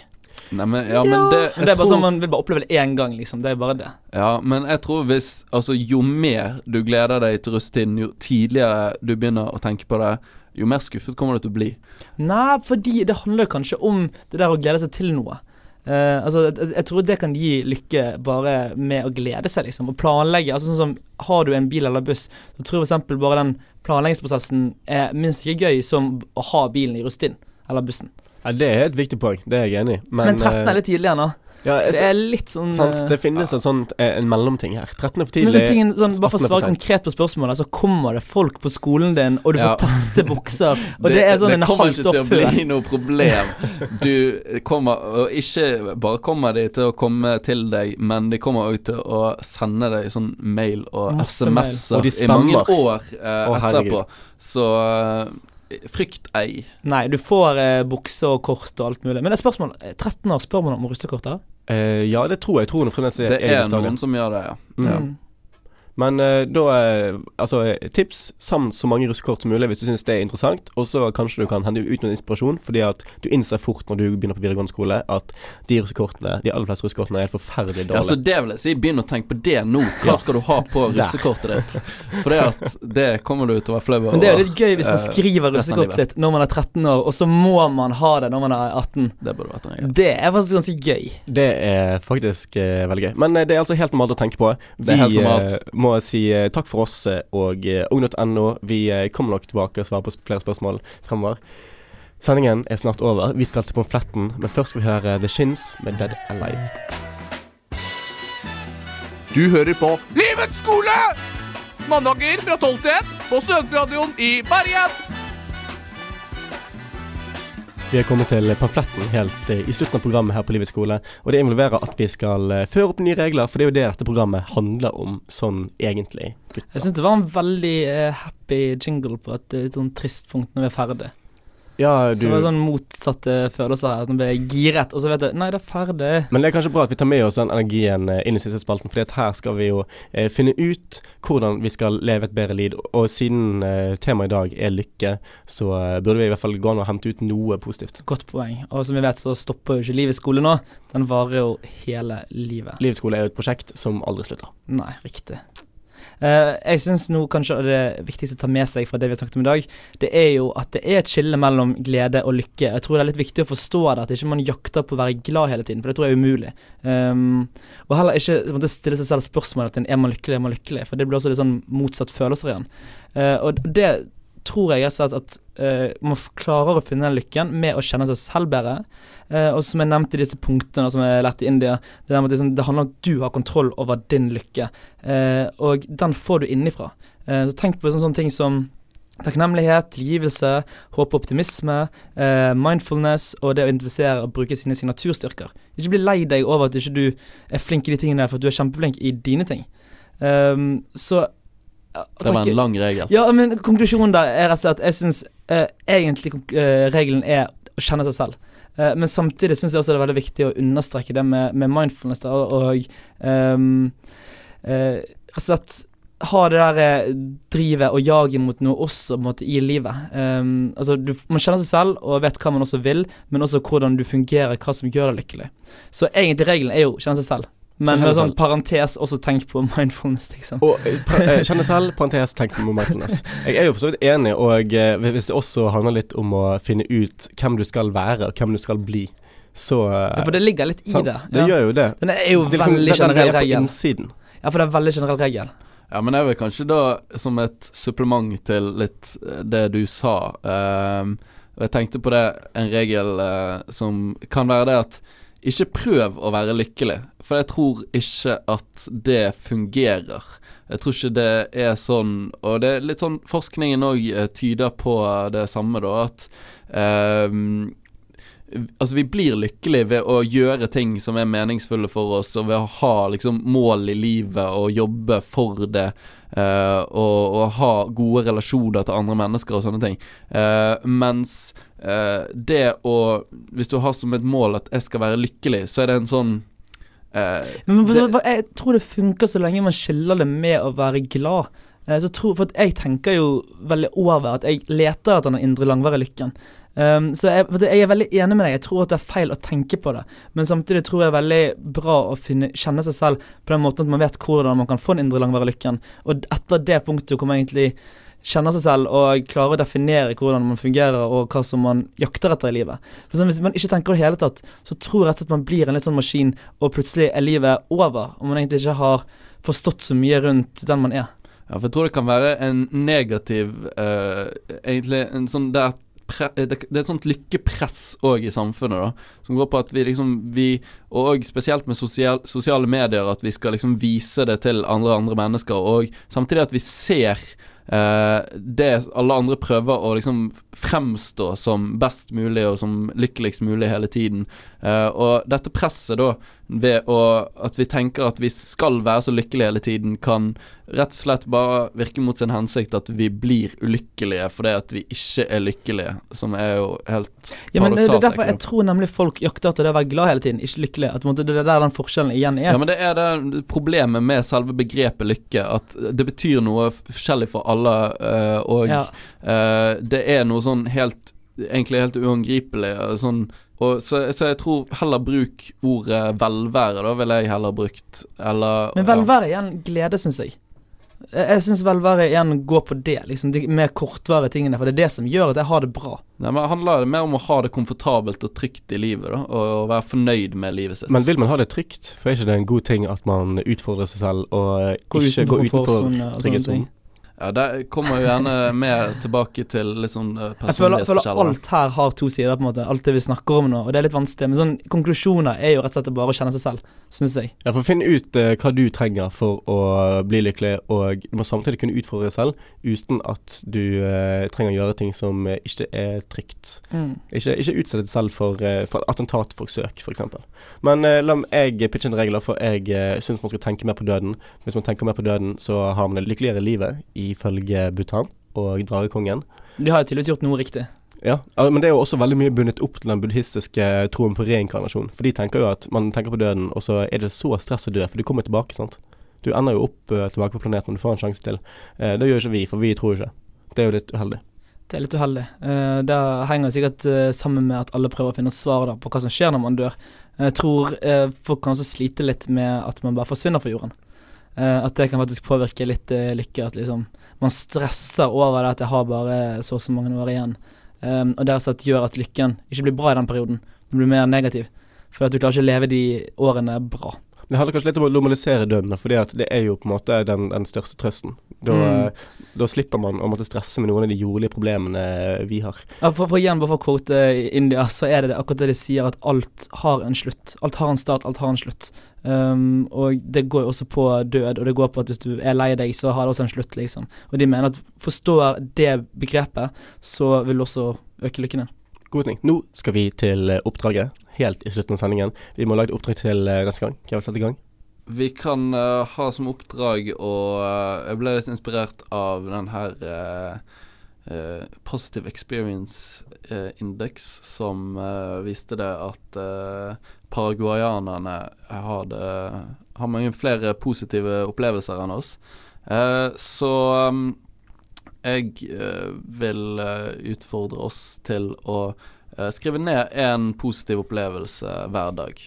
Nei, men, ja, men det, det er bare tror... sånn man vil bare oppleve det én gang, liksom. Det er bare det. Ja, men jeg tror hvis Altså, jo mer du gleder deg til russetiden, jo tidligere du begynner å tenke på det, jo mer skuffet kommer du til å bli. Nei, fordi det handler kanskje om det der å glede seg til noe. Uh, altså, jeg, jeg tror det kan gi lykke bare med å glede seg, liksom. Å planlegge. Altså sånn som Har du en bil eller buss, så tror jeg eksempel bare den planleggingsprosessen er minst like gøy som å ha bilen i rustinn Eller bussen. Ja, det er et viktig poeng, det er jeg enig i. Men, 13 eh, er litt tidligere ennå. Ja, Det er litt sånn sant, eh, Det finnes en sånn eh, en mellomting her. 13 er for tidlig. Men tingen, sånn, bare for å 18 for svare konkret på spørsmålet, så kommer det folk på skolen din, og du får Ja. teste bukser, *laughs* og det, er sånn en kommer ikke til å bli noe problem. Du kommer Og ikke bare kommer de til å komme til deg, men de kommer òg til å sende deg sånn mail og SMS-er i mange år eh, Å, etterpå. Så eh, frykt ei. Nei, du får eh, bukse og kort og alt mulig. Men det er spørsmål, eh, 13 år, spør man om russekort da? Eh, ja, det tror jeg. Jeg tror det fremdeles er Det er noen som gjør det, ja. Mm. ja. Men eh, da eh, Altså, tips samt så mange russekort som mulig hvis du syns det er interessant. Og så kanskje du kan hente ut noen inspirasjon, fordi at du innser fort når du begynner på videregående skole, at de russekortene, de aller fleste russekortene er helt forferdelig dårlige. Ja, så det vil jeg si. Begynn å tenke på det nå. Hva skal du ha på russekortet ditt? For det at det kommer du til å være flau over. Men det er litt gøy hvis man eh, skriver russekortet sitt når man er 13 år, og så må man ha det når man er 18. Det burde vært en regel. Det er faktisk ganske gøy. Det er faktisk veldig gøy. Men det er altså helt normalt å tenke på. Vi Det er helt normalt. Må si eh, takk for oss eh, og eh, ung.no. Vi kommer nok tilbake og svarer på flere spørsmål fremover. Sendingen er snart over. Vi skal til Pomfletten, men først skal vi høre The Shins med Dead Alive. Du hører på Livets skole! Mandager fra 12 til 1 på Studentradioen i Bergen. Vi er kommet til pamfletten helt eh, i slutten av programmet her på Livets skole. Og det involverer at vi skal eh, føre opp nye regler, for det er jo det dette programmet handler om sånn egentlig. Jeg syns det var en veldig eh, happy jingle på et sånn trist punkt når vi er ferdig. Ja, Så du det var sånn motsatte følelser her. Man ble giret, og så vet jeg Nei, det er ferdig. Men det er kanskje bra at vi tar med oss den energien eh, inn i siste spalten, for her skal vi jo eh, finne ut hvordan vi skal leve et bedre liv. Og siden eh, temaet i dag er lykke, så eh, burde vi i hvert fall gå an å hente ut noe positivt. Godt poeng. Og som vi vet, så stopper jo ikke livet i skole nå. Den varer jo hele livet. Livets skole er jo et prosjekt som aldri slutter. Nei, riktig. Eh, jeg syns nå kanskje det viktigste å ta med seg fra det vi har snakket om i dag, det er jo at det er et skille mellom glede og lykke. Jeg tror det er litt viktig å forstå det, at ikke man jakter på å være glad hele tiden, for det tror jeg er umulig. Um, og heller ikke stille seg selv spørsmålet er man lykkelig, er man lykkelig, for det blir også litt sånn motsatt følelser igjen. Uh, og det tror jeg at uh, man klarer å finne den lykken med å kjenne seg selv bedre. Uh, og som jeg nevnte i disse punktene som jeg lærte i India, det, at liksom, det handler om at du har kontroll over din lykke. Uh, og den får du innifra. Så tenk på sånne, sånne ting som takknemlighet, tilgivelse, håp og optimisme, eh, mindfulness og det å identifisere og bruke sine signaturstyrker. Ikke bli lei deg over at ikke du er flink i de tingene der, for at du er kjempeflink i dine ting. Um, så Det var en lang regel. ja, men konklusjonen der er rett og slett at jeg syns eh, egentlig eh, regelen er å kjenne seg selv. Eh, men samtidig syns jeg også det er veldig viktig å understreke det med, med mindfulness da, og, ehm, eh, rett og slett ha det der eh, drivet og jaget mot noe også måte i livet. Um, altså du, Man kjenner seg selv og vet hva man også vil, men også hvordan du fungerer, hva som gjør deg lykkelig. Så egentlig regelen er jo kjenne seg selv. Men med sånn selv. parentes også tenk på *laughs* mindfulness, liksom. Og eh, eh, kjenne selv, parentes, tenk på mindfulness. *laughs* Jeg er jo for så vidt enig, og eh, hvis det også handler litt om å finne ut hvem du skal være, og hvem du skal bli, så ja, For det ligger litt i sant? det. Det ja. gjør jo det. Den er jo Det er liksom- veldig den- den generell er på regel. innsiden. Ja, for det er veldig generell regel. Ja, men jeg vil kanskje da, som et supplement til litt eh, det du sa ehm, Og jeg tenkte på det, en regel eh, som kan være det at ikke prøv å være lykkelig, for jeg tror ikke at det fungerer. Jeg tror ikke det er sånn Og det er litt sånn Forskningen òg tyder på det samme, da, at um, Altså, vi blir lykkelige ved å gjøre ting som er meningsfulle for oss, og ved å ha liksom mål i livet og jobbe for det. uh, og, og ha gode relasjoner til andre mennesker og sånne ting. Uh, mens eh, det å Hvis du har som et mål at jeg skal være lykkelig, så er det en sånn uh, Men det, jeg tror det funker så lenge man skiller det med å være glad. Uh, Så tror, for jeg tenker jo veldig over at jeg leter etter den indre langvarige lykken. Um, så jeg, jeg er veldig enig med deg. Jeg tror at det er feil å tenke på det. Men samtidig tror jeg det er veldig bra å finne, kjenne seg selv på den måten at man vet hvordan man kan få den indre langvarige lykken. Og etter det punktet kommer egentlig kjenner seg selv og klarer å definere hvordan man fungerer og hva som man jakter etter i livet. For sånn, Hvis man ikke tenker det hele tatt, så tror jeg rett og slett man blir en litt sånn maskin, og plutselig er livet over, og man egentlig ikke har forstått så mye rundt den man er. Ja, for jeg tror det kan være en negativ uh, Egentlig en sånn det er, det, er et sånt lykkepress òg i samfunnet, da. Som går på at vi liksom vi, Og spesielt med sosial, sosiale medier, at vi skal liksom vise det til andre andre mennesker. Og samtidig at vi ser det alle andre prøver å liksom fremstå som best mulig og som lykkeligst mulig hele tiden. Eh, og dette presset da, ved å, at vi tenker at vi skal være så lykkelige hele tiden, kan rett og slett bare virke mot sin hensikt at vi blir ulykkelige fordi at vi ikke er lykkelige, som er jo helt Ja, men det er paradoksalt, derfor jeg tror nemlig folk jakter etter det å være glad hele tiden, ikke lykkelig. At måte, det er der den forskjellen igjen er. Ja, men det er det problemet med selve begrepet lykke, at det betyr noe forskjellig for alle, eh, og Ja. eh, det er noe sånn helt Egentlig helt uangripelig. eh, Sånn, og så, så jeg tror heller bruk ordet velvære, da ville jeg heller brukt. Eller Men velvære igjen glede, syns jeg. Jeg, syns velvære igjen går på det, liksom, de mer kortvarige tingene. For det er det som gjør at jeg har det bra. Nei, men handler Det mer om å ha det komfortabelt og trygt i livet, da, og, og være fornøyd med livet sitt. Men vil man ha det trygt? For er ikke det en god ting at man utfordrer seg selv og eh, ikke går utenfor trygghetssonen? Ja, Det kommer jo gjerne mer tilbake til litt sånn personlighetsforskjeller. Jeg føler, føler alt her har to sider, på en måte. Alt det vi snakker om nå. Og det er litt vanskelig. Men sånn konklusjoner er jo rett og slett bare å kjenne seg selv, syns jeg. Ja, for å finne ut eh, hva du trenger for å bli lykkelig, og du må samtidig kunne utfordre deg selv uten at du eh, trenger å gjøre ting som eh, ikke er trygt. Mm. Ikke, ikke utsette deg selv for, uh, for attentatforsøk, f.eks. Men eh, la meg pitche inn regler, for jeg uh, syns man skal tenke mer på døden. Hvis man tenker mer på døden, så har man det lykkeligere livet, ifølge Bhutan og Dragekongen. De har jo tydeligvis gjort noe riktig. Ja, men det er jo også veldig mye bundet opp til den buddhistiske troen på reinkarnasjon. For de tenker jo at man tenker på døden, og så er det så stress å dø, for du kommer tilbake, sant. Du ender jo opp eh, tilbake på planeten om du får en sjanse til. Eh, det gjør ikke vi, for vi tror ikke. Det er jo litt uheldig. Det er litt uheldig. Eh, det henger sikkert eh, sammen med at alle prøver å finne svar på hva som skjer når man dør. Jeg tror eh, folk kan også slite litt med at man bare forsvinner fra jorden. Eh, at det kan faktisk påvirke litt eh, lykke. At liksom man stresser over det at jeg har bare så og så mange år igjen. Um, og det sett gjør at lykken ikke blir bra i den perioden. Den blir mer negativ. For at du klarer ikke å leve de årene bra. Det handler kanskje litt om å normalisere døden, fordi at det er jo på en måte den, den største trøsten. Da, Mm. da slipper man å måtte stresse med noen av de jordlige problemene vi har. Ja, for, for igjen, bare for å quote India, så er det det akkurat det de sier, at alt har en slutt. Alt har en start, alt har en slutt. Um, og det går jo også på død, og det går på at hvis du er lei deg, så har det også en slutt, liksom. Og de mener at forstår det begrepet, så vil du også øke lykken din. God ting. Nå skal vi til eh, oppdraget, helt i slutten av sendingen. Vi må lage et oppdrag til eh, neste gang. Hva har vi sette i gang? Vi kan uh, ha som oppdrag å uh, Jeg ble litt inspirert av den her uh, Positive Experience Index, som viste det at paraguayanerne har, har mange flere positive opplevelser enn oss. Så um, jeg eh, vil eh, utfordre oss til å eh, skrive ned en positiv opplevelse hver dag.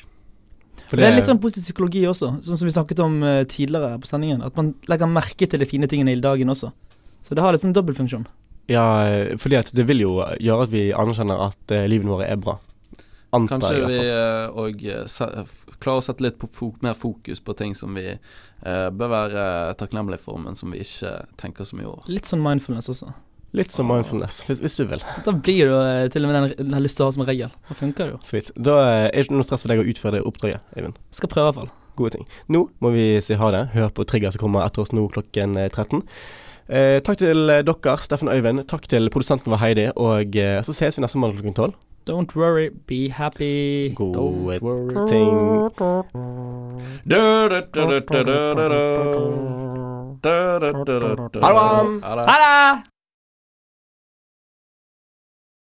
For Det er litt sånn positiv psykologi også, sånn som vi snakket om tidligere på sendingen. At man legger merke til de fine tingene i dagen også. Så det har litt sånn dobbeltfunksjon. Ja, fordi at det vil jo gjøre at vi anerkjenner at livet våre er bra. Antar Kanskje vi fall. eh, eh, klarer å sette litt på fo mer fokus på ting som vi eh, bør være takknemlige for, men som vi ikke tenker så mye over. Litt sånn mindfulness også. Litt som mindfulness, hvis, hvis du vil. Da blir du eh, til og med den den har lyst til å ha som regel. Da funker det jo. Sweet. Da er det ikke noe stress for deg å utføre det oppdraget, Eivind. Skal prøve i hvert fall. Gode ting. Nå må vi si ha det. Hør på Trigger som kommer etter oss nå klokken eh, 13. Eh, takk til dere, Steffen og Øyvind. Takk til produsenten vår Heidi. Og eh, så ses vi neste mandag klokken 12. Don't worry, be happy. Gode ting. Ha det bra. Ha det!